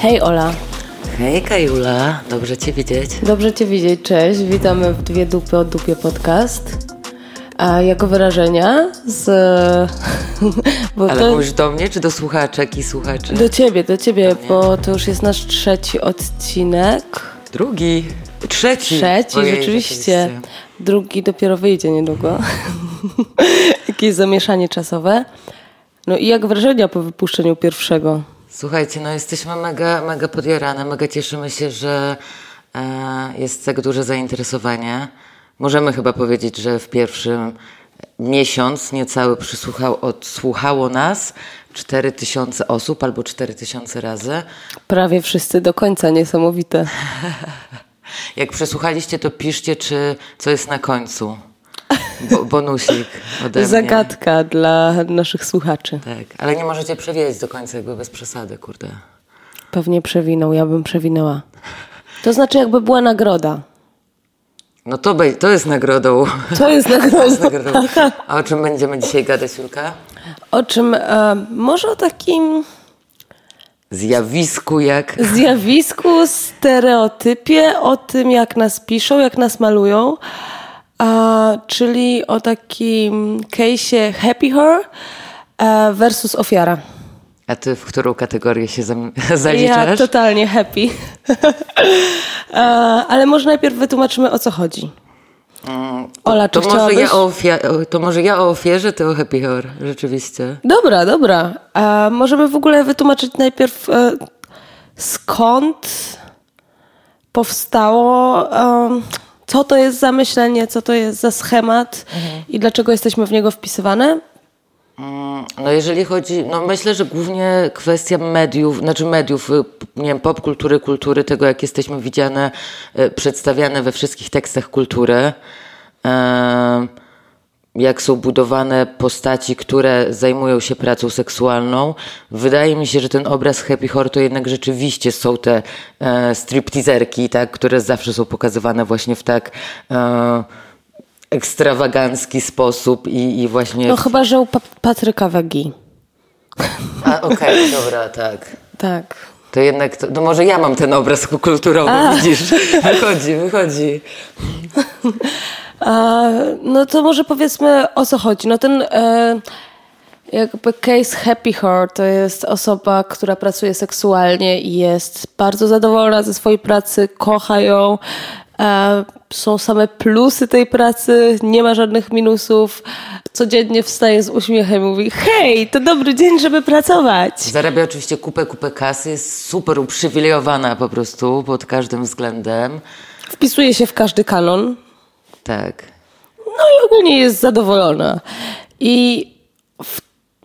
Hej Ola, Hej Kajula, dobrze Cię widzieć. dobrze Cię widzieć, cześć. Witamy w Dwie Dupy o Dupie podcast. A jako wyrażenia z... Ale to mówisz do mnie, czy do słuchaczek i słuchaczy? do Ciebie, do Ciebie, bo to już jest nasz trzeci odcinek. Drugi, trzeci. Trzeci, Ojej, rzeczywiście. Drugi dopiero wyjdzie niedługo. Jakieś zamieszanie czasowe. No i jak wrażenia po wypuszczeniu pierwszego? Słuchajcie, no jesteśmy mega, mega podjarane, mega cieszymy się, że e, jest tak duże zainteresowanie. Możemy chyba powiedzieć, że w pierwszym miesiąc niecały przysłuchał, odsłuchało nas 4000 osób albo 4000 razy. Prawie wszyscy do końca, niesamowite. Jak przesłuchaliście, to piszcie, czy co jest na końcu. Bo, bonusik ode mnie. Zagadka dla naszych słuchaczy. Tak, ale nie możecie przewiedzieć do końca jakby bez przesady, kurde. Pewnie przewinął, ja bym przewinęła. To znaczy jakby była nagroda. No to, bej- to jest nagrodą. To jest To jest nagrodą. A o czym będziemy dzisiaj gadać, Julka? O czym? E, może o takim Zjawisku jak... zjawisku, stereotypie, o tym jak nas piszą, jak nas malują. Czyli o takim case'ie Happy Her e, versus ofiara. A ty w którą kategorię się zam- Ja zaliczasz? totalnie happy. E, ale może najpierw wytłumaczymy o co chodzi. Ola, czy to, może ja o to może ja o ofierze, ty o happy hour, rzeczywiście. Dobra, dobra. A możemy w ogóle wytłumaczyć najpierw e, skąd powstało, co to jest za myślenie, co to jest za schemat i dlaczego jesteśmy w niego wpisywane? Mm, No jeżeli chodzi, no myślę, że głównie kwestia mediów, znaczy mediów, y, nie wiem, popkultury, kultury, tego jak jesteśmy widziane, y, przedstawiane we wszystkich tekstach kultury, em, jak są budowane postaci, które zajmują się pracą seksualną. Wydaje mi się, że ten obraz Happy Horror to jednak rzeczywiście są te e, stripteaserki, tak, które zawsze są pokazywane właśnie w tak e, ekstrawagancki sposób i, i właśnie... No chyba, że u pa- Patryka Wegi. A, okej, dobra, tak. Tak. To jednak, to, no może ja mam ten obraz kulturowy, widzisz? Wychodzi, wychodzi. A, no to może powiedzmy o co chodzi. No ten e, jakby case Happy Her to jest osoba, która pracuje seksualnie i jest bardzo zadowolona ze swojej pracy, kocha ją. E, są same plusy tej pracy, nie ma żadnych minusów. Codziennie wstaje z uśmiechem i mówi: Hej, to dobry dzień, żeby pracować. Zarabia oczywiście kupę, kupę kasy, jest super uprzywilejowana po prostu pod każdym względem. Wpisuje się w każdy kanon. Tak. No i ogólnie jest zadowolona. I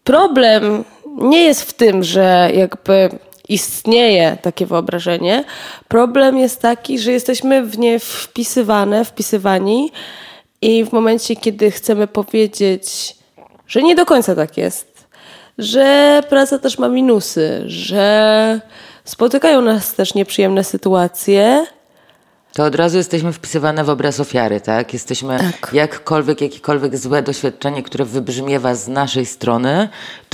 problem nie jest w tym, że jakby istnieje takie wyobrażenie. Problem jest taki, że jesteśmy w nie wpisywane, wpisywani i w momencie, kiedy chcemy powiedzieć, że nie do końca tak jest, że praca też ma minusy, że spotykają nas też nieprzyjemne sytuacje, To od razu jesteśmy wpisywane w obraz ofiary, tak? Jesteśmy Tak. jakkolwiek, jakiekolwiek złe doświadczenie, które wybrzmiewa z naszej strony.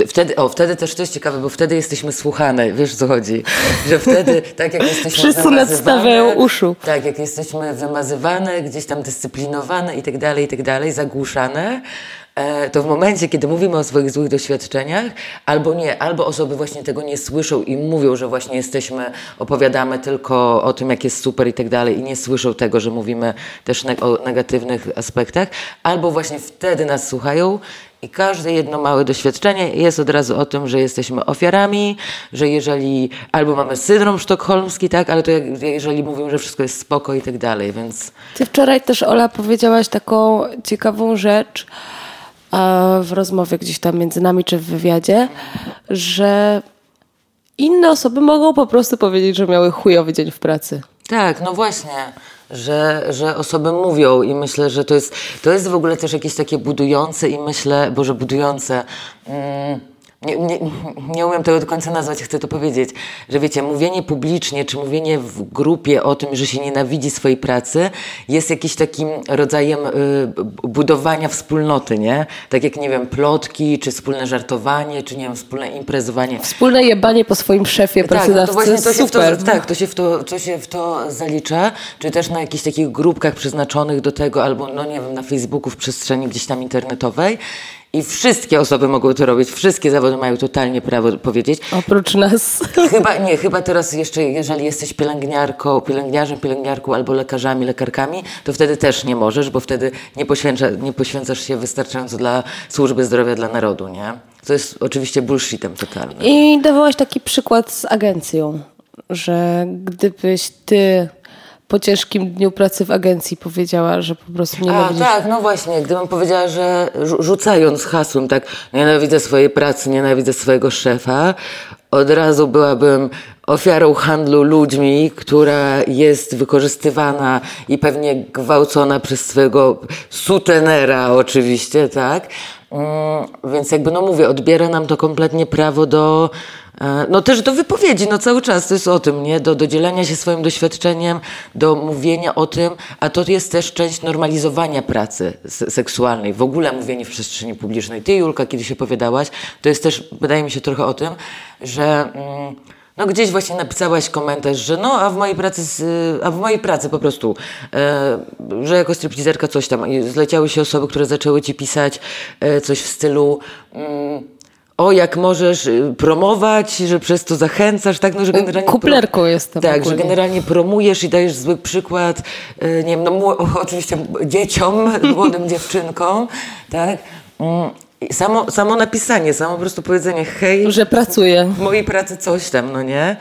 Wtedy, o, wtedy też to jest ciekawe, bo wtedy jesteśmy słuchane, wiesz o co chodzi? Że wtedy, tak jak jesteśmy Wszyscy wymazywane- nadstawiają uszu. Tak, jak jesteśmy wymazywane, gdzieś tam dyscyplinowane i tak dalej, i tak dalej, zagłuszane, to w momencie, kiedy mówimy o swoich złych doświadczeniach, albo nie, albo osoby właśnie tego nie słyszą i mówią, że właśnie jesteśmy, opowiadamy tylko o tym, jak jest super i tak dalej i nie słyszą tego, że mówimy też o negatywnych aspektach, albo właśnie wtedy nas słuchają i każde jedno małe doświadczenie jest od razu o tym, że jesteśmy ofiarami, że jeżeli albo mamy syndrom sztokholmski, tak, ale to jak, jeżeli mówią, że wszystko jest spoko i tak dalej, więc Ty wczoraj też, Ola, powiedziałaś taką ciekawą rzecz e, w rozmowie gdzieś tam między nami czy w wywiadzie, że inne osoby mogą po prostu powiedzieć, że miały chujowy dzień w pracy. tak, no właśnie, że, że osoby mówią i myślę, że to jest, to jest w ogóle też jakieś takie budujące i myślę, boże budujące, mm, nie, nie, nie umiem tego do końca nazwać, chcę to powiedzieć, że wiecie, mówienie publicznie, czy mówienie w grupie o tym, że się nienawidzi swojej pracy, jest jakiś takim rodzajem y, budowania wspólnoty, nie? Tak jak, nie wiem, plotki, czy wspólne żartowanie, czy nie wiem, wspólne imprezowanie. Wspólne jebanie po swoim szefie, Tak, no to właśnie to się, w to, tak, to się, w to, to się w to zalicza, czy też na jakichś takich grupkach przeznaczonych do tego, albo, no nie wiem, na Facebooku, w przestrzeni gdzieś tam internetowej. I wszystkie osoby mogą to robić, wszystkie zawody mają totalnie prawo powiedzieć. Oprócz nas. Chyba nie, chyba teraz jeszcze, jeżeli jesteś pielęgniarką, pielęgniarzem, pielęgniarką albo lekarzami, lekarkami, to wtedy też nie możesz, bo wtedy nie, poświęca, nie poświęcasz się wystarczająco dla służby zdrowia dla narodu, nie? To jest oczywiście bullshitem totalnym. I dawałaś taki przykład z agencją, że gdybyś ty po ciężkim dniu pracy w agencji powiedziała, że po prostu A, nienawidzisz... tak, no właśnie, gdybym powiedziała, że rzu- rzucając hasłem tak, nienawidzę swojej pracy, nienawidzę swojego szefa, od razu byłabym ofiarą handlu ludźmi, która jest wykorzystywana i pewnie gwałcona przez swojego sutenera oczywiście, tak? Mm, więc jakby, no mówię, odbiera nam to kompletnie prawo do, e, no też do wypowiedzi, no cały czas to jest o tym, nie? Do, do dzielenia się swoim doświadczeniem, do mówienia o tym, a to jest też część normalizowania pracy se- seksualnej, w ogóle mówienie w przestrzeni publicznej. Ty, Julka, kiedyś opowiadałaś, to jest też, wydaje mi się, trochę o tym, że... Mm, no gdzieś właśnie napisałaś komentarz, że no, a w mojej pracy, z, a w mojej pracy po prostu, e, że jako stripteaserka coś tam. I zleciały się osoby, które zaczęły ci pisać e, coś w stylu mm, o, jak możesz y, promować, że przez to zachęcasz, tak? No, że generalnie... pro- Kuplerką jestem Tak, że generalnie promujesz i dajesz zły przykład, e, nie wiem, no oczywiście dzieciom, młodym dziewczynkom, tak? Mm, Samo, samo napisanie, samo po prostu powiedzenie hej, Że pracuję. w mojej pracy coś tam, no nie?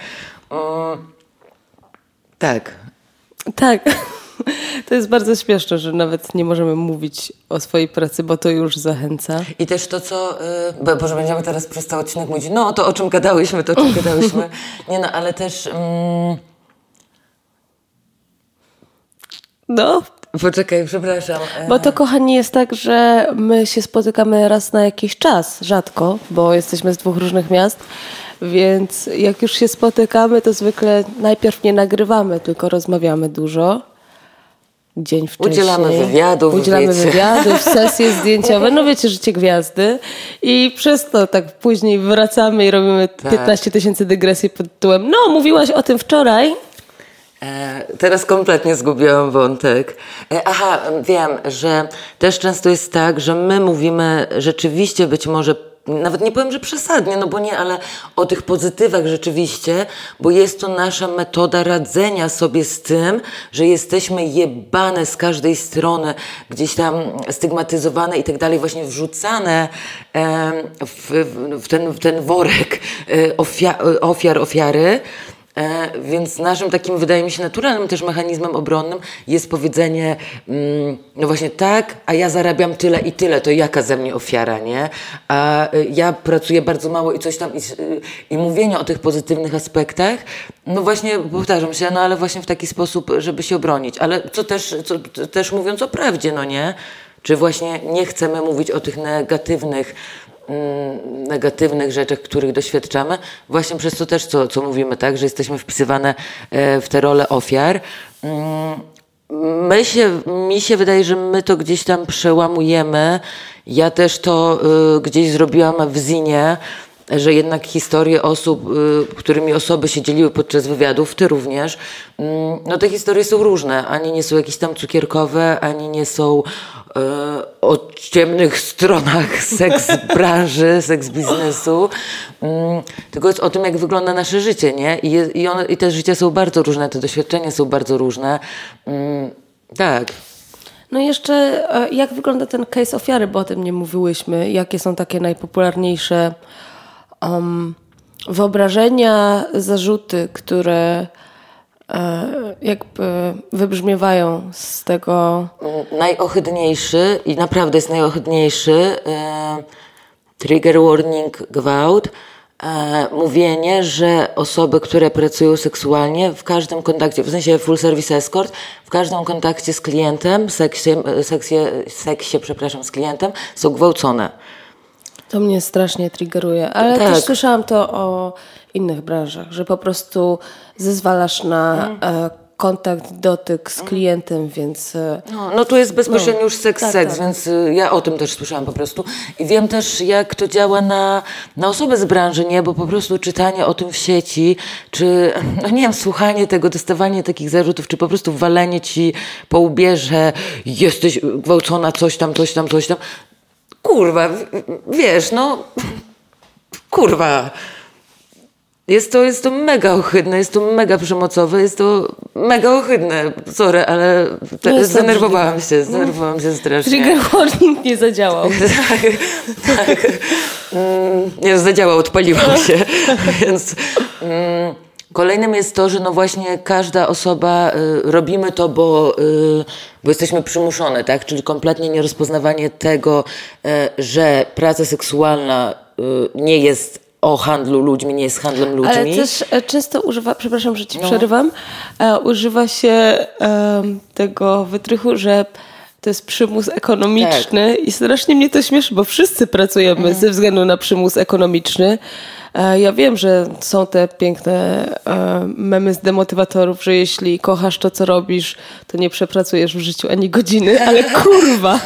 Mm, tak. Tak. To jest bardzo śmieszne, że nawet nie możemy mówić o swojej pracy, bo to już zachęca. I też to, co. Yy, bo, Boże, będziemy teraz przez cały odcinek mówić, no to o czym gadałyśmy, to o czym gadałyśmy. Nie no, ale też. Mm, No, poczekaj, przepraszam. bo to kochani jest tak, że my się spotykamy raz na jakiś czas, rzadko, bo jesteśmy z dwóch różnych miast, więc jak już się spotykamy, to zwykle najpierw nie nagrywamy, tylko rozmawiamy dużo. Dzień wcześniej. Udzielamy wywiadów, Udzielamy wiecie. wywiadów, sesje zdjęciowe, no wiecie, życie gwiazdy. I przez to tak później wracamy i robimy Tak. 15 tysięcy dygresji pod tytułem no, mówiłaś o tym wczoraj, teraz kompletnie zgubiłam wątek. E, aha, wiem, że też często jest tak, że my mówimy rzeczywiście być może, nawet nie powiem, że przesadnie, no bo nie, ale o tych pozytywach rzeczywiście, bo jest to nasza metoda radzenia sobie z tym, że jesteśmy jebane z każdej strony, gdzieś tam stygmatyzowane i tak dalej, właśnie wrzucane w, w, ten, w ten worek e, ofia- ofiar, ofiary. E, więc naszym takim, wydaje mi się, naturalnym też mechanizmem obronnym jest powiedzenie, mm, no właśnie tak, a ja zarabiam tyle i tyle, to jaka ze mnie ofiara, nie? A y, ja pracuję bardzo mało i coś tam, i, y, i mówienie o tych pozytywnych aspektach, no właśnie, powtarzam się, no ale właśnie w taki sposób, żeby się obronić. Ale co też, co, też mówiąc o prawdzie, no nie? Czy właśnie nie chcemy mówić o tych negatywnych negatywnych rzeczach, których doświadczamy, właśnie przez to też, co, co mówimy, tak, że jesteśmy wpisywane e, w te role ofiar. Mm, My się, mi się wydaje, że my to gdzieś tam przełamujemy. Ja też to y, gdzieś zrobiłam w Zinie, że jednak historie osób, y, którymi osoby się dzieliły podczas wywiadów, ty również, mm, no te historie są różne. Ani nie są jakieś tam cukierkowe, ani nie są o ciemnych stronach seks branży, seks biznesu, mm, tylko jest o tym, jak wygląda nasze życie, nie? I, i, one, I te życia są bardzo różne, te doświadczenia są bardzo różne. Mm, tak. No i jeszcze, e, jak wygląda ten case ofiary, bo o tym nie mówiłyśmy. Jakie są takie najpopularniejsze um, wyobrażenia, zarzuty, które e, jakby wybrzmiewają z tego Najohydniejszy i naprawdę jest najohydniejszy e, trigger warning gwałt. E, mówienie, że osoby, które pracują seksualnie w każdym kontakcie, w sensie full service escort, w każdym kontakcie z klientem, seksie, seksie, seksie przepraszam, z klientem, są gwałcone. To mnie strasznie triggeruje, ale Tak. też słyszałam to o innych branżach, że po prostu zezwalasz na e, kontakt, dotyk z klientem, więc e, No, no tu jest bezpośrednio już seks, tak, seks, tak. więc y, ja o tym też słyszałam po prostu. I wiem też, jak to działa na, na osoby z branży, nie? Bo po prostu czytanie o tym w sieci, czy, no nie wiem, słuchanie tego, dostawanie takich zarzutów, czy po prostu walenie ci po łbie, że jesteś gwałcona, coś tam, coś tam, coś tam. Kurwa, wiesz, no, kurwa. Jest to, jest to mega ohydne, jest to mega przemocowe, jest to mega ohydne. Sorry, ale te, No zdenerwowałam się, zdenerwowałam się strasznie. trigger warning nie zadziałał. Tak, tak. Mm, Nie, zadziałał, odpaliłam się. Więc mm, kolejnym jest to, że no właśnie każda osoba, y, robimy to, bo, y, bo jesteśmy przymuszone, tak? Czyli kompletnie nierozpoznawanie tego, y, że praca seksualna y, nie jest o handlu ludźmi, nie jest handlem ludźmi. Ale też e, często używa, przepraszam, że ci No. przerywam, e, używa się em, tego wytrychu, że to jest przymus ekonomiczny Tak. i strasznie mnie to śmieszy, bo wszyscy pracujemy Mhm. ze względu na przymus ekonomiczny. E, Ja wiem, że są te piękne e, memy z demotywatorów, że jeśli kochasz to, co robisz, to nie przepracujesz w życiu ani godziny, ale kurwa.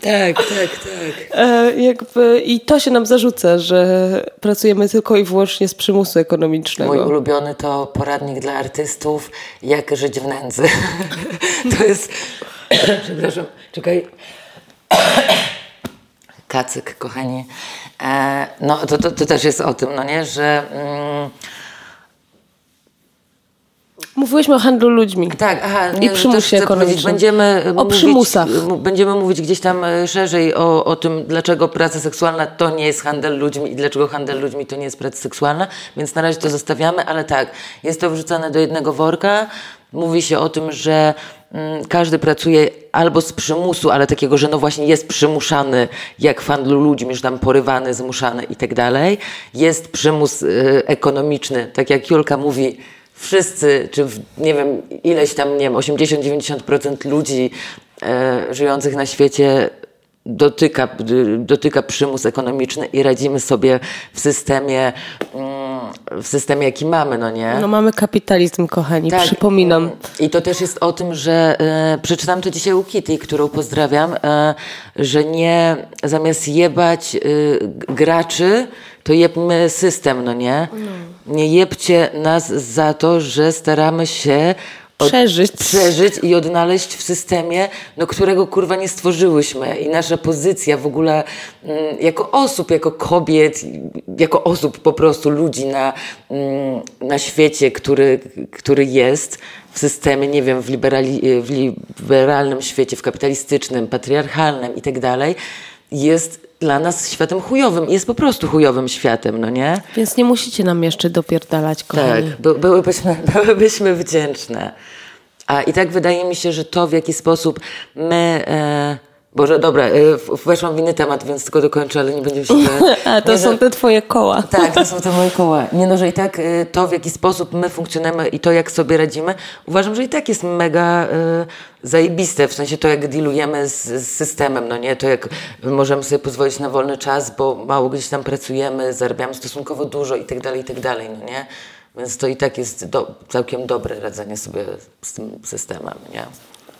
Tak, tak, tak. E, jakby, I to się nam zarzuca, że pracujemy tylko i wyłącznie z przymusu ekonomicznego. Mój ulubiony to poradnik dla artystów, jak żyć w nędzy. to jest. Przepraszam, czekaj. Kacyk, kochani. E, no to, to, to też jest o tym, no nie, że. Mm, Mówiłyśmy o handlu ludźmi. tak, aha, I nie, że przymusie też chcę ekonomicznym. Będziemy O mówić, przymusach. Będziemy mówić gdzieś tam e, szerzej o, o tym, dlaczego praca seksualna to nie jest handel ludźmi i dlaczego handel ludźmi to nie jest praca seksualna, więc na razie to zostawiamy, ale tak, jest to wrzucane do jednego worka. Mówi się o tym, że każdy pracuje albo z przymusu, ale takiego, że no właśnie jest przymuszany, jak w handlu ludźmi, że tam porywany, zmuszany i tak dalej. Jest przymus y, ekonomiczny, tak jak Julka mówi, wszyscy, czy w, nie wiem, ileś tam, nie wiem, 80-90% ludzi e, żyjących na świecie dotyka, dotyka przymus ekonomiczny i radzimy sobie w systemie, mm, w systemie, jaki mamy, no nie? No mamy kapitalizm, kochani, Tak, przypominam. I to też jest o tym, że e, przeczytałam to dzisiaj u Kitty, którą pozdrawiam, e, że nie zamiast jebać e, graczy, to jebmy system, no nie? Nie jebcie nas za to, że staramy się Przeżyć. przeżyć i odnaleźć w systemie, no, którego kurwa nie stworzyłyśmy. I nasza pozycja w ogóle mm, jako osób, jako kobiet, jako osób po prostu, ludzi na, mm, na świecie, który, który jest w systemie, nie wiem, w, liberali, w liberalnym świecie, w kapitalistycznym, patriarchalnym i tak dalej, jest dla nas światem chujowym. Jest po prostu chujowym światem, no nie? Więc nie musicie nam jeszcze dopierdalać, Tak, kochani. by, byłybyśmy, byłybyśmy wdzięczne. A i tak wydaje mi się, że to w jaki sposób my. E, Boże, dobra, w- weszłam w inny temat, więc tylko dokończę, ale nie będziemy się. A to nie, są te twoje koła. tak, to są te moje koła. Nie no, że i tak y, to, w jaki sposób my funkcjonujemy i to, jak sobie radzimy, uważam, że i tak jest mega y, zajebiste. W sensie to, jak dealujemy z, z systemem, no nie? To, jak możemy sobie pozwolić na wolny czas, bo mało gdzieś tam pracujemy, zarabiamy stosunkowo dużo i tak dalej, i tak dalej, no nie? Więc to i tak jest do, całkiem dobre radzenie sobie z tym systemem, nie?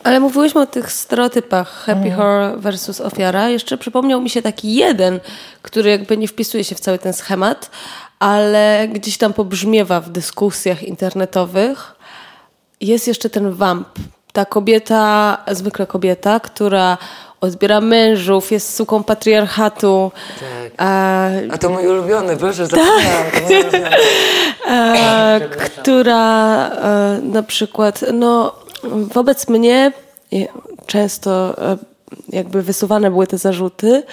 Ale mówiłyśmy o tych stereotypach happy horror versus ofiara. Jeszcze przypomniał mi się taki jeden, który jakby nie wpisuje się w cały ten schemat, ale gdzieś tam pobrzmiewa w dyskusjach internetowych. Jest jeszcze ten vamp. Ta kobieta, zwykle kobieta, która odbiera mężów, jest suką patriarchatu. Tak. A, A to mój ulubiony, proszę, mój ulubiony. która e, na przykład, no, wobec mnie często e, jakby wysuwane były te zarzuty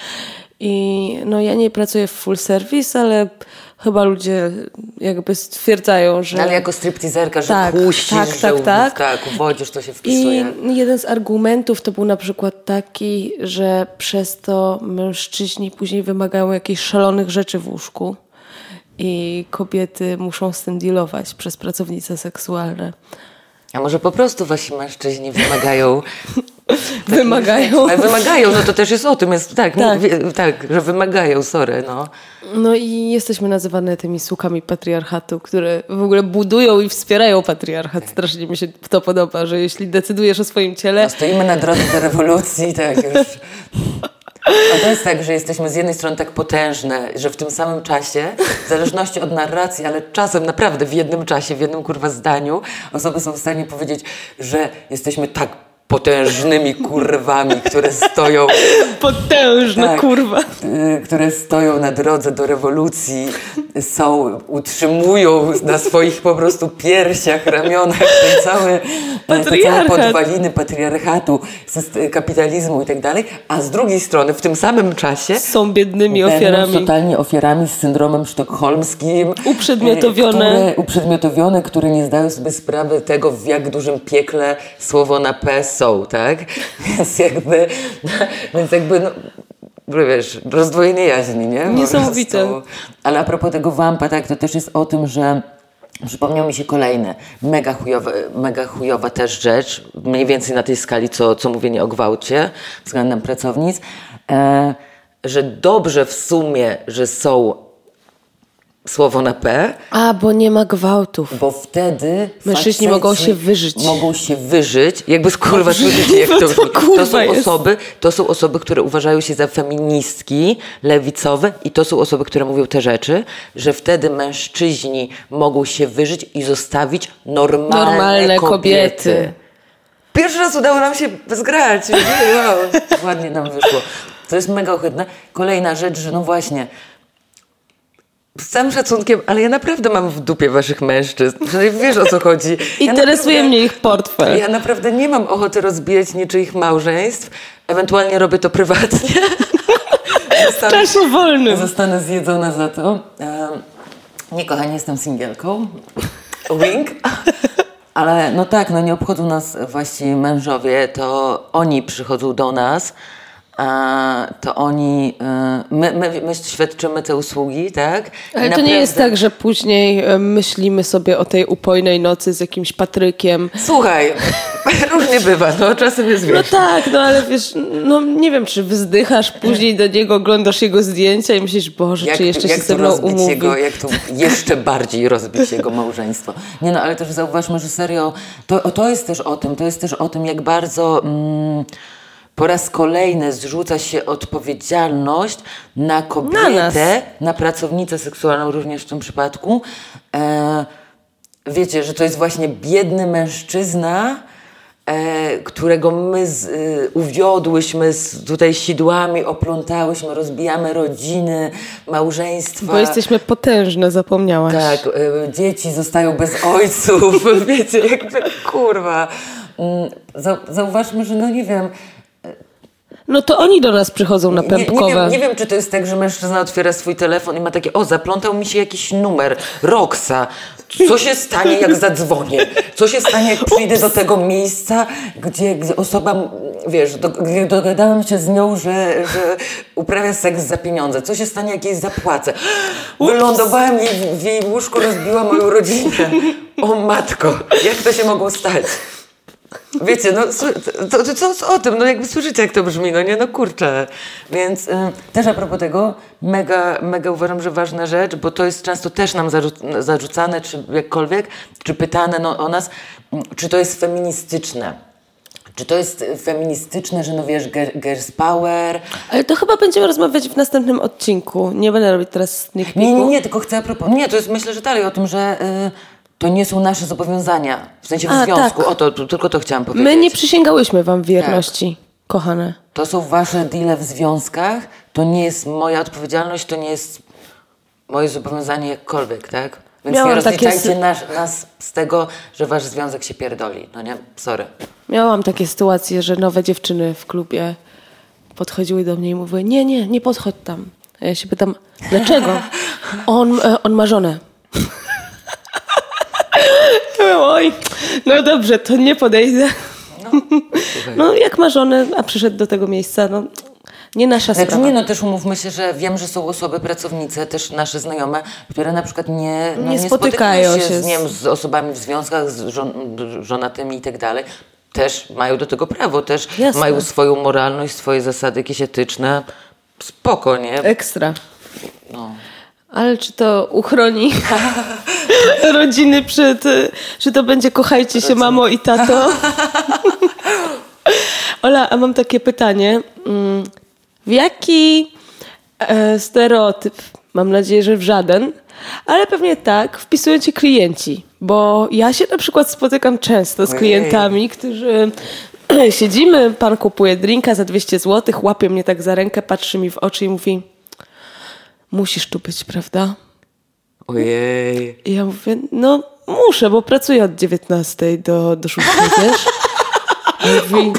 i no ja nie pracuję w full service, ale chyba ludzie jakby stwierdzają, że... No, Ale jako stripteaserka, że Tak, puścisz, tak, że tak, tak. tak, uwodzisz, to się I wpisuje. jeden z argumentów to był na przykład taki, że przez to mężczyźni później wymagają jakichś szalonych rzeczy w łóżku i kobiety muszą z tym dealować przez pracownice seksualne. A może po prostu wasi mężczyźni wymagają Wymagają. Ale wymagają, no to też jest o tym, jest tak, Tak. tak, tak że wymagają, sorry, no. No i jesteśmy nazywane tymi słukami patriarchatu, które w ogóle budują i wspierają patriarchat. Strasznie mi się to podoba, że jeśli decydujesz o swoim ciele, No, stoimy na drodze do rewolucji, tak już. A to jest tak, że jesteśmy z jednej strony tak potężne, że w tym samym czasie, w zależności od narracji, ale czasem naprawdę w jednym czasie, w jednym kurwa zdaniu, osoby są w stanie powiedzieć, że jesteśmy tak potężnymi kurwami, które stoją potężna Tak. kurwa. y, które stoją na drodze do rewolucji, są, utrzymują na swoich po prostu piersiach, ramionach cały, te całe Patriarchat. podwaliny patriarchatu, kapitalizmu i tak dalej, a z drugiej strony w tym samym czasie Są biednymi ofiarami. totalnie ofiarami z syndromem sztokholmskim. Uprzedmiotowione. e, Które, uprzedmiotowione, które nie zdają sobie sprawy tego, w jak dużym piekle słowo na P są, tak? Więc jakby, więc jakby no, wiesz, rozdwojenie jaźni, nie? Niesamowite. Ale a propos tego wampa, tak, to też jest o tym, że Przypomniał mi się kolejny, mega chujowa, mega chujowa też rzecz, mniej więcej na tej skali, co, co mówienie o gwałcie względem pracownic, e, że dobrze w sumie, że są słowo na P, A, bo nie ma gwałtów. bo wtedy Mężczyźni mogą się wyżyć. Mogą się wyżyć. Jakby kurwa słyszycie, jak to to. To są jest. osoby, to są osoby, które uważają się za feministki, lewicowe i to są osoby, które mówią te rzeczy, że wtedy mężczyźni mogą się wyżyć i zostawić normalne, Normalne kobiety. kobiety. Pierwszy raz udało nam się zgrać. Wow, ładnie nam wyszło. To jest mega ohydne. Kolejna rzecz, że no właśnie, z całym szacunkiem, ale ja naprawdę mam w dupie waszych mężczyzn. Wiesz o co chodzi. Ja Interesuje naprawdę- mnie ich portfel. Ja naprawdę nie mam ochoty rozbijać niczyich małżeństw. Ewentualnie robię to prywatnie. W czasie wolnym. Zostanę zjedzona za to. Nie, kochani, jestem singielką. Wink. Ale no tak, no nie obchodzą nas właśnie mężowie, to oni przychodzą do nas, to oni, e, my, my, my świadczymy te usługi, tak? Ale to nie jest naprawdę- tak, że później e, myślimy sobie o tej upojnej nocy z jakimś Patrykiem. Słuchaj, różnie bywa, no czasem jest No wiesz. tak, no ale wiesz, no nie wiem, czy wzdychasz później do niego, oglądasz jego zdjęcia i myślisz, Boże, czy jeszcze się jak ze tu mną umówi. jego, jak tu jeszcze bardziej rozbić jego małżeństwo. Nie no, ale też zauważmy, że serio, to, to jest też o tym, to jest też o tym, jak bardzo mm, po raz kolejny zrzuca się odpowiedzialność na kobietę, na, pracownicę seksualną również w tym przypadku. E, wiecie, że to jest właśnie biedny mężczyzna, e, którego my z, y, uwiodłyśmy z, tutaj sidłami, oplątałyśmy, rozbijamy rodziny, małżeństwa. Bo jesteśmy potężne, zapomniałaś. Tak, y, dzieci zostają bez ojców, wiecie, jakby kurwa. Mm, Zau, zauważmy, że no nie wiem, No to oni do nas przychodzą na nie, nie, pępkowe. wiem, nie wiem, czy to jest tak, że mężczyzna otwiera swój telefon i ma takie, o, zaplątał mi się jakiś numer, Roxa. Co się stanie, jak zadzwonię? Co się stanie, jak przyjdę do tego miejsca, gdzie, gdzie osoba, wiesz, do, gdzie dogadałem się z nią, że, że uprawia seks za pieniądze. Co się stanie, jak jej zapłacę? Wylądowałem jej, w jej łóżku, rozbiła moją rodzinę. O matko, jak to się mogło stać? Wiecie, no to, to, co co o tym, no jakby słyszycie jak to brzmi, no nie, no kurczę. Więc y, też a propos tego, mega, mega uważam, że ważna rzecz, bo to jest często też nam zarzu- zarzucane, czy jakkolwiek, czy pytane no, o nas, czy to jest feministyczne. Czy to jest feministyczne, że no wiesz, girls power? Ale to chyba będziemy rozmawiać w następnym odcinku. Nie będę robić teraz sneak Nie, nie, nie, tylko chcę a propos, nie, to jest myślę, że dalej o tym, że y, to nie są nasze zobowiązania, w sensie w A, związku, tak. o to, to, tylko to chciałam powiedzieć. My nie przysięgałyśmy wam wierności, kochane. To są wasze deale w związkach, to nie jest moja odpowiedzialność, to nie jest moje zobowiązanie jakkolwiek, tak? Więc Miałam nie rozliczajcie nas, nas z tego, że wasz związek się pierdoli, no nie? Sorry. Miałam takie sytuacje, że nowe dziewczyny w klubie podchodziły do mnie i mówiły, nie, nie, nie podchodź tam. A ja się pytam, dlaczego? On, e, on ma żonę. Oj, no dobrze, to nie podejdę. No jak ma żonę, a przyszedł do tego miejsca, no nie nasza Znaczy sprawa. nie, no też umówmy się, że wiem, że są osoby, pracownice, też nasze znajome, które na przykład nie, no, Nie nie spotykają się się z- nie z osobami w związkach, z żon, żonatymi i tak dalej. też mają do tego prawo, też Jasne. mają swoją moralność, swoje zasady jakieś etyczne. Spoko, nie? Ekstra. No. Ale czy to uchroni rodziny przed... Czy to będzie kochajcie się mamo i tato? Ola, a mam takie pytanie. Mm, W jaki e, stereotyp, mam nadzieję, że w żaden, ale pewnie tak, wpisują ci klienci? Bo ja się na przykład spotykam często z klientami, którzy siedzimy, pan kupuje drinka za 200 zł, łapie mnie tak za rękę, patrzy mi w oczy i mówi musisz tu być, prawda? Ojej. I ja mówię, no muszę, bo pracuję od 19 do, do 6, wiesz? I mówi...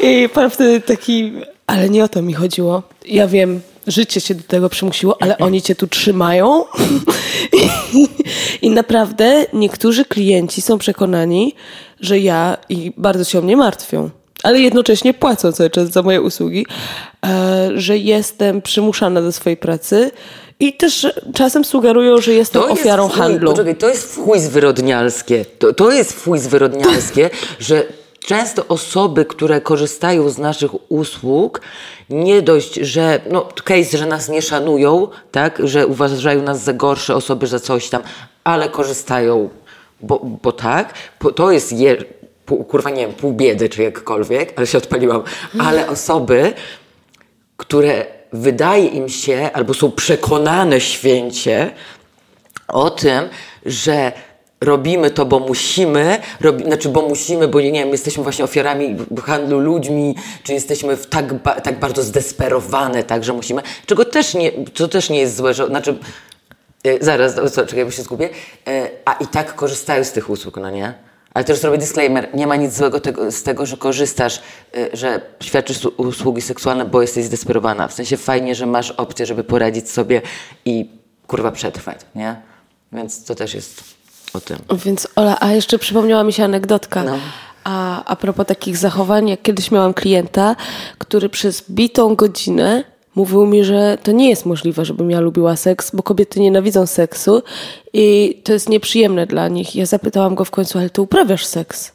I pan wtedy taki, ale nie o to mi chodziło. Ja wiem, życie się do tego przymusiło, ale oni cię tu trzymają. I, I naprawdę niektórzy klienci są przekonani, że ja i bardzo się o mnie martwią. Ale jednocześnie płacą cały czas za moje usługi, e, że jestem przymuszana do swojej pracy i też czasem sugerują, że jestem ofiarą w chuj, handlu. Poczekaj, to jest chuj zwyrodnialskie. To, to jest chuj zwyrodnialskie, że często osoby, które korzystają z naszych usług, nie dość, że, no case, że nas nie szanują, tak, że uważają nas za gorsze osoby, za coś tam, ale korzystają, bo, bo tak, to jest, je, pół, kurwa, nie wiem, pół biedy, czy jakkolwiek, ale się odpaliłam, ale osoby, które wydaje im się, albo są przekonane święcie o tym, że robimy to, bo musimy, robi, znaczy bo musimy, bo nie wiem, jesteśmy właśnie ofiarami handlu ludźmi, czy jesteśmy w tak, ba, tak bardzo zdesperowane, tak, że musimy, czego też nie, to też nie jest złe, że, znaczy, e, zaraz, o co, czekaj, bo się zgubię, e, a i tak korzystają z tych usług, no nie? Ale też zrobię disclaimer, nie ma nic złego tego, z tego, że korzystasz, y, że świadczysz usługi seksualne, bo jesteś zdesperowana. W sensie fajnie, że masz opcję, żeby poradzić sobie i kurwa przetrwać, nie? Więc to też jest o tym. Więc Ola, a jeszcze przypomniała mi się anegdotka. No. A, a propos takich zachowań, jak kiedyś miałam klienta, który przez bitą godzinę mówił mi, że to nie jest możliwe, żebym ja lubiła seks, bo kobiety nienawidzą seksu i to jest nieprzyjemne dla nich. Ja zapytałam go w końcu, ale ty uprawiasz seks?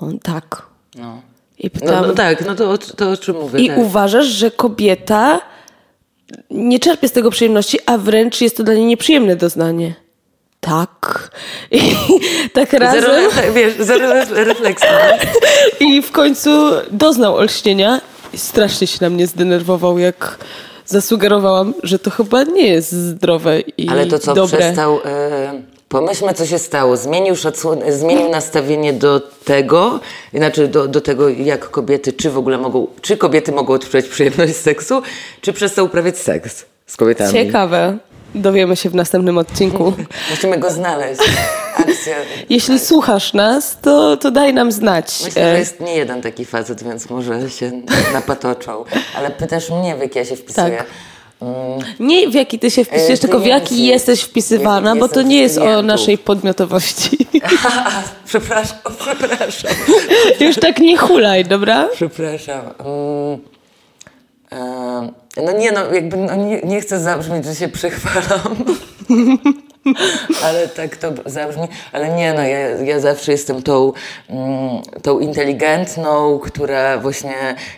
On tak. No. I No, pytałam, no tak, no to, o- to o czym mówię. i tak. uważasz, że kobieta nie czerpie z tego przyjemności, a wręcz jest to dla niej nieprzyjemne doznanie. Tak. I tak razem. Zero, wiesz, zero ref- refleksji. I w końcu doznał olśnienia i strasznie się na mnie zdenerwował, jak zasugerowałam, że to chyba nie jest zdrowe i Ale to co, dobre. przestał... E, pomyślmy, co się stało. Zmienił, szacun- zmienił nastawienie do tego, znaczy do, do tego, jak kobiety, czy w ogóle mogą, czy kobiety mogą odczuwać przyjemność seksu, czy przestał uprawiać seks z kobietami. Ciekawe. Dowiemy się w następnym odcinku. Musimy go znaleźć. Jeśli słuchasz nas, to, to daj nam znać. Myślę, że E, jest nie jeden taki facet, więc może się napatoczą. Ale pytasz mnie, w jaki ja się wpisuję. Tak. Nie w jaki ty się wpisujesz, E, tylko w jaki jesteś wpisywana, Jaki bo to nie jest o naszej podmiotowości. przepraszam, przepraszam. Już tak nie hulaj, dobra? Przepraszam. Mm, em, no nie, no jakby no nie, nie chcę zabrzmieć, że się przychwalam. ale tak to zabrzmi. Ale nie, no ja, ja zawsze jestem tą, mm, tą inteligentną, która właśnie,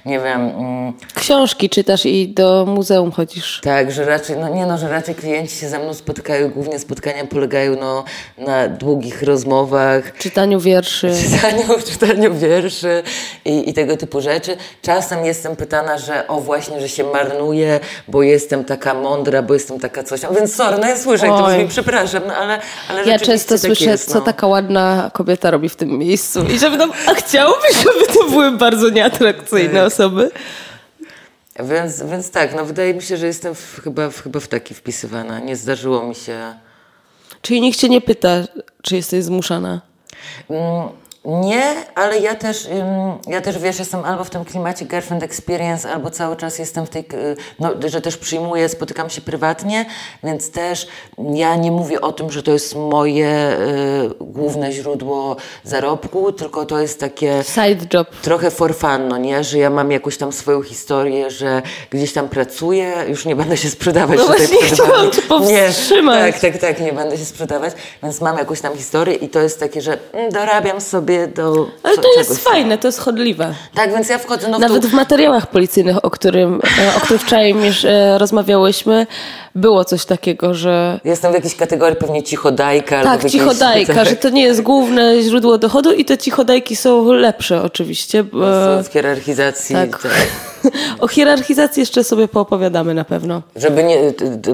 nie wiem, mm, Książki czytasz i do muzeum chodzisz. tak, że raczej, no nie no, że raczej klienci się ze mną spotykają, głównie spotkania polegają no, na długich rozmowach, Czytaniu wierszy. czytaniu, czytaniu wierszy i, i tego typu rzeczy. Czasem jestem pytana, że o właśnie, że się marnuję, bo jestem taka mądra, bo jestem taka coś. tam. Więc sorry, no ja słyszę, jak to Oj. brzmi, przepraszam, no ale, ale Ja często tak słyszę, jest, co no. taka ładna kobieta robi w tym miejscu. I żeby tam, a chciałoby, żeby to były bardzo nieatrakcyjne osoby. Więc, więc tak, no wydaje mi się, że jestem w, chyba, w, chyba w taki wpisywana. Nie zdarzyło mi się... Czyli nikt cię nie pyta, czy jesteś zmuszana. Nie, ale ja też, ja też wiesz, jestem albo w tym klimacie girlfriend experience, albo cały czas jestem w tej, y, no, że też przyjmuję, spotykam się prywatnie, więc też ja nie mówię o tym, że to jest moje y, główne źródło zarobku, tylko to jest takie... Side job. Trochę for fun, no nie? Że ja mam jakąś tam swoją historię, że gdzieś tam pracuję, już nie będę się sprzedawać No tutaj właśnie chciałam cię powstrzymać. Nie, tak, tak, tak, nie będę się sprzedawać, więc mam jakąś tam historię i to jest takie, że mm, dorabiam sobie do Ale to jest czegoś. fajne, to jest chodliwe. Tak, więc ja wchodzę no Nawet w materiałach policyjnych, o, którym, e, o których wczoraj już e, rozmawiałyśmy, było coś takiego, że Jestem w jakiejś kategorii pewnie cichodajka. tak, jakiejś- cichodajka, tak, że to nie jest główne źródło dochodu i te cichodajki są lepsze oczywiście. bo- W hierarchizacji. tak. tak. O hierarchizacji jeszcze sobie poopowiadamy na pewno. Żeby nie,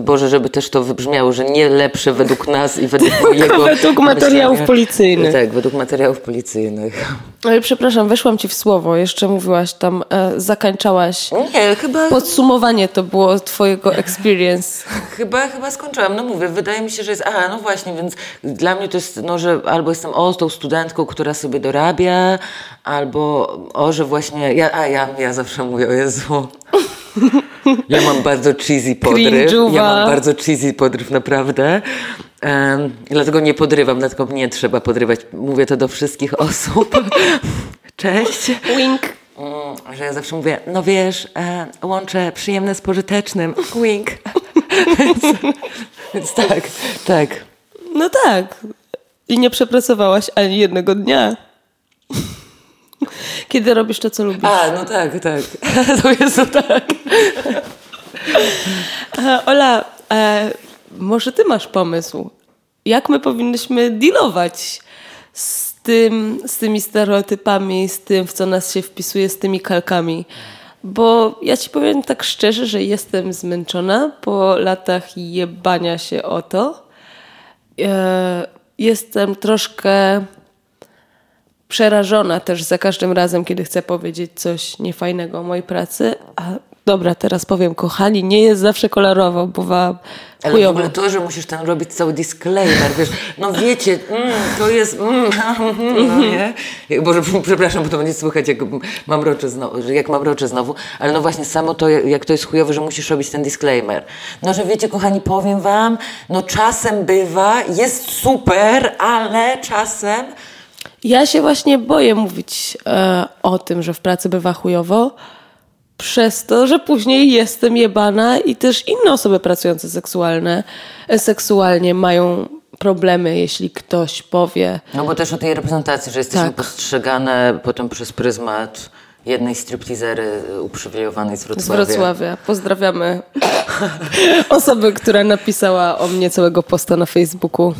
Boże, żeby też to wybrzmiało, że nie lepsze według nas i według mojego... według materiałów myślenia. policyjnych. Tak, według materiałów policyjnych. Ale przepraszam, weszłam ci w słowo, jeszcze mówiłaś tam, e, zakańczałaś. Nie, chyba, Podsumowanie to było twojego experience. chyba, chyba skończyłam. No mówię, wydaje mi się, że jest... A, no właśnie, więc dla mnie to jest, no, że albo jestem o, tą studentką, która sobie dorabia, albo o, że właśnie... Ja, a, ja, ja zawsze mówię, o Jezu... Ja mam bardzo cheesy podryw. Ja mam bardzo cheesy podryw, naprawdę. Em, dlatego nie podrywam, dlatego mnie trzeba podrywać. Mówię to do wszystkich osób. Cześć. Wink. Mm, że ja zawsze mówię, no wiesz, e, łączę przyjemne z pożytecznym. Wink. więc, więc tak, tak. No tak. I nie przepracowałaś ani jednego dnia. Kiedy robisz to, co lubisz. A, no tak, tak. To jest to tak. E, Ola, e, może ty masz pomysł? Jak my powinnyśmy dealować z, tym, z tymi stereotypami, z tym, w co nas się wpisuje, z tymi kalkami? Bo ja ci powiem tak szczerze, że jestem zmęczona po latach jebania się o to. E, jestem troszkę przerażona też za każdym razem, kiedy chcę powiedzieć coś niefajnego o mojej pracy. A dobra, teraz powiem, kochani, nie jest zawsze kolorowo, bywa Ale w ogóle to, że musisz tam robić cały disclaimer, wiesz, no wiecie, mm, to jest, mm, no nie? Boże, przepraszam, bo to będzie słychać, jak mamroczę znowu, że jak mamroczę znowu, ale no właśnie samo to, jak to jest chujowe, że musisz robić ten disclaimer. No, że wiecie, kochani, powiem wam, no czasem bywa, jest super, ale czasem... Ja się właśnie boję mówić e, o tym, że w pracy bywa chujowo, przez to, że później jestem jebana i też inne osoby pracujące seksualne, e, seksualnie mają problemy, jeśli ktoś powie, No bo też o tej reprezentacji, że jesteśmy Tak. postrzegane potem przez pryzmat jednej stripteasery uprzywilejowanej z z Wrocławia. Wrocławia. Pozdrawiamy osobę, która napisała o mnie całego posta na Facebooku.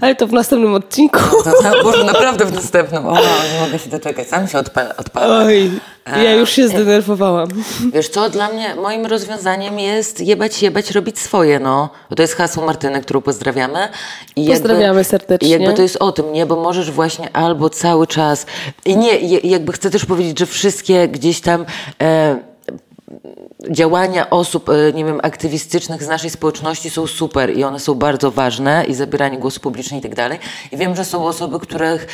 Ale to w następnym odcinku. To, na, Boże, naprawdę w następnym. O, nie mogę się doczekać. Sam się odpala. odpala. Oj, ja już się zdenerwowałam. Wiesz co, dla mnie, moim rozwiązaniem jest jebać, jebać, robić swoje, no. Bo to jest hasło Martyny, którą pozdrawiamy. I Pozdrawiamy serdecznie. I jakby to jest o tym, nie? Bo możesz właśnie albo cały czas... I nie, jakby chcę też powiedzieć, że wszystkie gdzieś tam... E, działania osób, e, nie wiem, aktywistycznych z naszej społeczności są super i one są bardzo ważne i zabieranie głosu publiczny i tak dalej. I wiem, że są osoby, których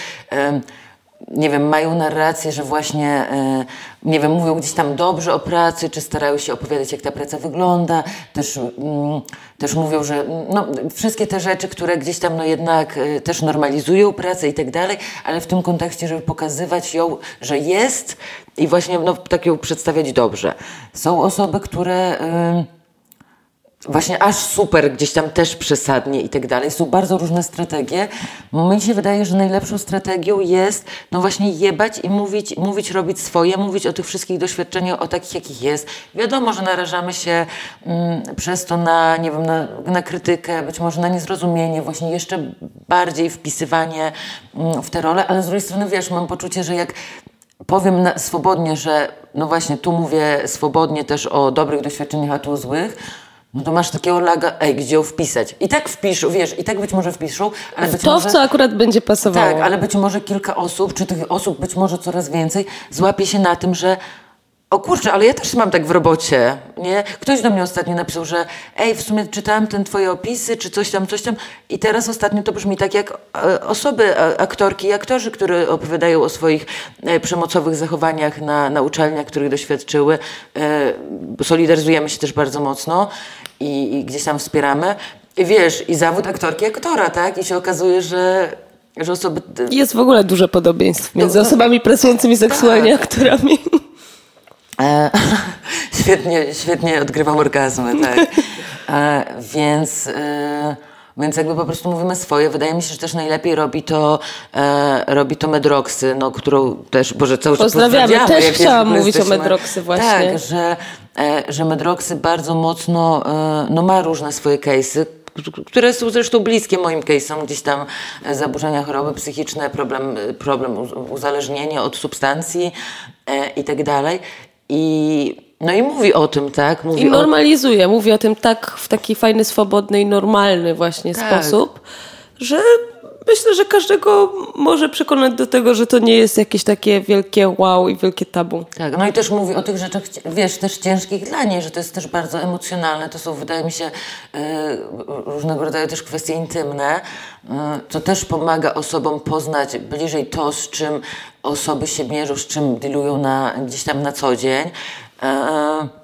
nie wiem, mają narrację, że właśnie, e, nie wiem, mówią gdzieś tam dobrze o pracy, czy starają się opowiadać, jak ta praca wygląda. Też, mm, też mówią, że mm, no, wszystkie te rzeczy, które gdzieś tam no jednak e, też normalizują pracę i tak dalej, ale w tym kontekście, żeby pokazywać ją, że jest i właśnie no, tak ją przedstawiać dobrze. Są osoby, które... Właśnie aż super, gdzieś tam też przesadnie i tak dalej. Są bardzo różne strategie. Mi się wydaje, że najlepszą strategią jest no właśnie jebać i mówić, mówić robić swoje, mówić o tych wszystkich doświadczeniach, o takich, jakich jest. Wiadomo, że narażamy się mm, przez to na, nie wiem, na, na krytykę, być może na niezrozumienie, właśnie jeszcze bardziej wpisywanie mm, w te role, ale z drugiej strony, wiesz, mam poczucie, że jak powiem na, swobodnie, że no właśnie tu mówię swobodnie też o dobrych doświadczeniach, a tu o złych, no to masz takiego laga, ej, gdzie ją wpisać? I tak wpiszą, wiesz, i tak być może wpiszą, ale być To, może... w co akurat będzie pasowało. Tak, ale być może kilka osób, czy tych osób być może coraz więcej, złapie się na tym, że o kurczę, ale ja też mam tak w robocie, nie? Ktoś do mnie ostatnio napisał, że ej, w sumie czytałem ten twoje opisy, czy coś tam, coś tam i teraz ostatnio to brzmi tak jak e, osoby, a- aktorki i aktorzy, które opowiadają o swoich e, przemocowych zachowaniach na, na uczelniach, których doświadczyły. E, solidaryzujemy się też bardzo mocno i, i gdzieś tam wspieramy. I wiesz, i zawód aktorki, aktora, tak? I się okazuje, że, że osoby... Jest w ogóle duże podobieństw między No, no. osobami pracującymi seksualnie, Tak. aktorami. E, świetnie, świetnie odgrywam orgazmy, tak. E, więc, e, więc jakby po prostu mówimy swoje. Wydaje mi się, że też najlepiej robi to, e, robi to Medroxy, no, którą też, Boże, cały czas Pozdrawiamy. pozdrawiamy, Też chciałam mówić o Medroxy właśnie. Tak, że, e, że Medroxy bardzo mocno, e, no ma różne swoje case'y, które są zresztą bliskie moim case'om, gdzieś tam zaburzenia choroby psychiczne, problem, problem uz- uzależnienia od substancji e, i tak dalej. I, no i mówi o tym, tak? Mówi I o, normalizuje. Mówi o tym tak w taki fajny, swobodny i normalny właśnie Tak. sposób, że myślę, że każdego może przekonać do tego, że to nie jest jakieś takie wielkie wow i wielkie tabu. Tak, no i też mówi o tych rzeczach, wiesz, też ciężkich dla niej, że to jest też bardzo emocjonalne. To są, wydaje mi się, e, różnego rodzaju też kwestie intymne. E, To też pomaga osobom poznać bliżej to, z czym osoby się mierzą, z czym dealują na, gdzieś tam na co dzień. E,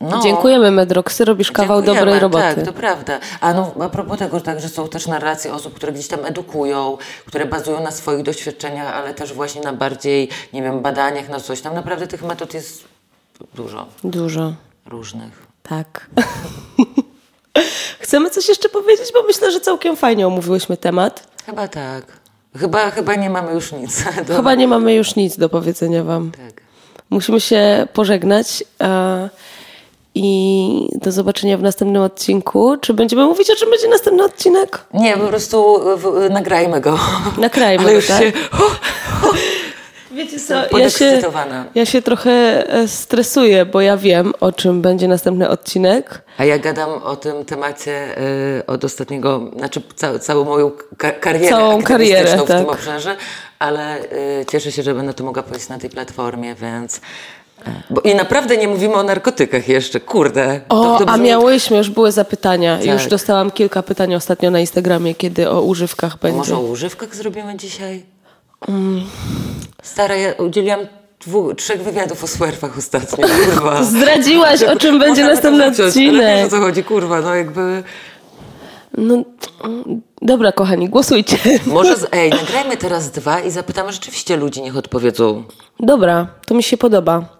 No. Dziękujemy Medroxy, robisz kawał dobrej roboty. Tak, to prawda. A no, a propos tego, tak, że są też narracje osób, które gdzieś tam edukują, które bazują na swoich doświadczeniach, ale też właśnie na bardziej, nie wiem, badaniach, na coś tam. Naprawdę tych metod jest dużo Dużo. różnych. Tak. Chcemy coś jeszcze powiedzieć, bo myślę, że całkiem fajnie omówiłyśmy temat. Chyba tak. Chyba, chyba nie mamy już nic. Do... Chyba nie mamy już nic do powiedzenia wam. Tak. Musimy się pożegnać i do zobaczenia w następnym odcinku. Czy będziemy mówić, o czym będzie następny odcinek? Nie, po prostu w, nagrajmy go. Nagrajmy Ale go, już tak? się... Wiecie co, ja się, ja się trochę e, stresuję, bo ja wiem, o czym będzie następny odcinek. A ja gadam o tym temacie y, od ostatniego, znaczy ca, całą moją ka- karierę Całą karierę, w tym tak. obszarze, ale y, cieszę się, że będę to mogła powiedzieć na tej platformie, więc... Bo, I naprawdę nie mówimy o narkotykach jeszcze, kurde. O, a miałyśmy, już były zapytania. Tak. Już dostałam kilka pytań ostatnio na Instagramie, kiedy o używkach będzie. Może o używkach zrobimy dzisiaj? Stara, ja udzieliłam dwu, trzech wywiadów o swerfach ostatnio, kurwa. Zdradziłaś, o czym będzie następny ale wiesz, odcinek. o co chodzi, kurwa, no jakby... No, dobra, kochani, głosujcie. Może, z, ej, nagrajmy teraz dwa i zapytamy rzeczywiście ludzi, niech odpowiedzą. Dobra, to mi się podoba.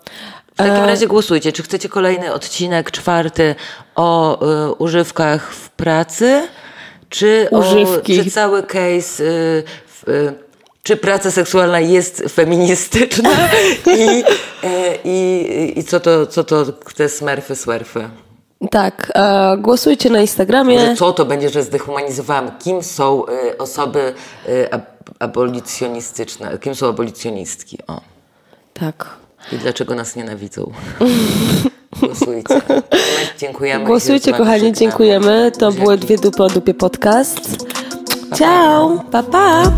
W takim razie głosujcie, czy chcecie kolejny odcinek, czwarty, o y, używkach w pracy, czy, o, czy cały case, y, y, czy praca seksualna jest feministyczna i, i, i co, to, co to te smerfy, swerfy. Tak, e, głosujcie na Instagramie. Że co to będzie, że zdehumanizowałam? Kim są osoby ab, abolicjonistyczne? Kim są abolicjonistki? O. Tak. I dlaczego nas nienawidzą? Głosujcie. My dziękujemy. Głosujcie, kochani, dziękujemy. To były dwie dupy o dupie podcast. Ciao, pa pa.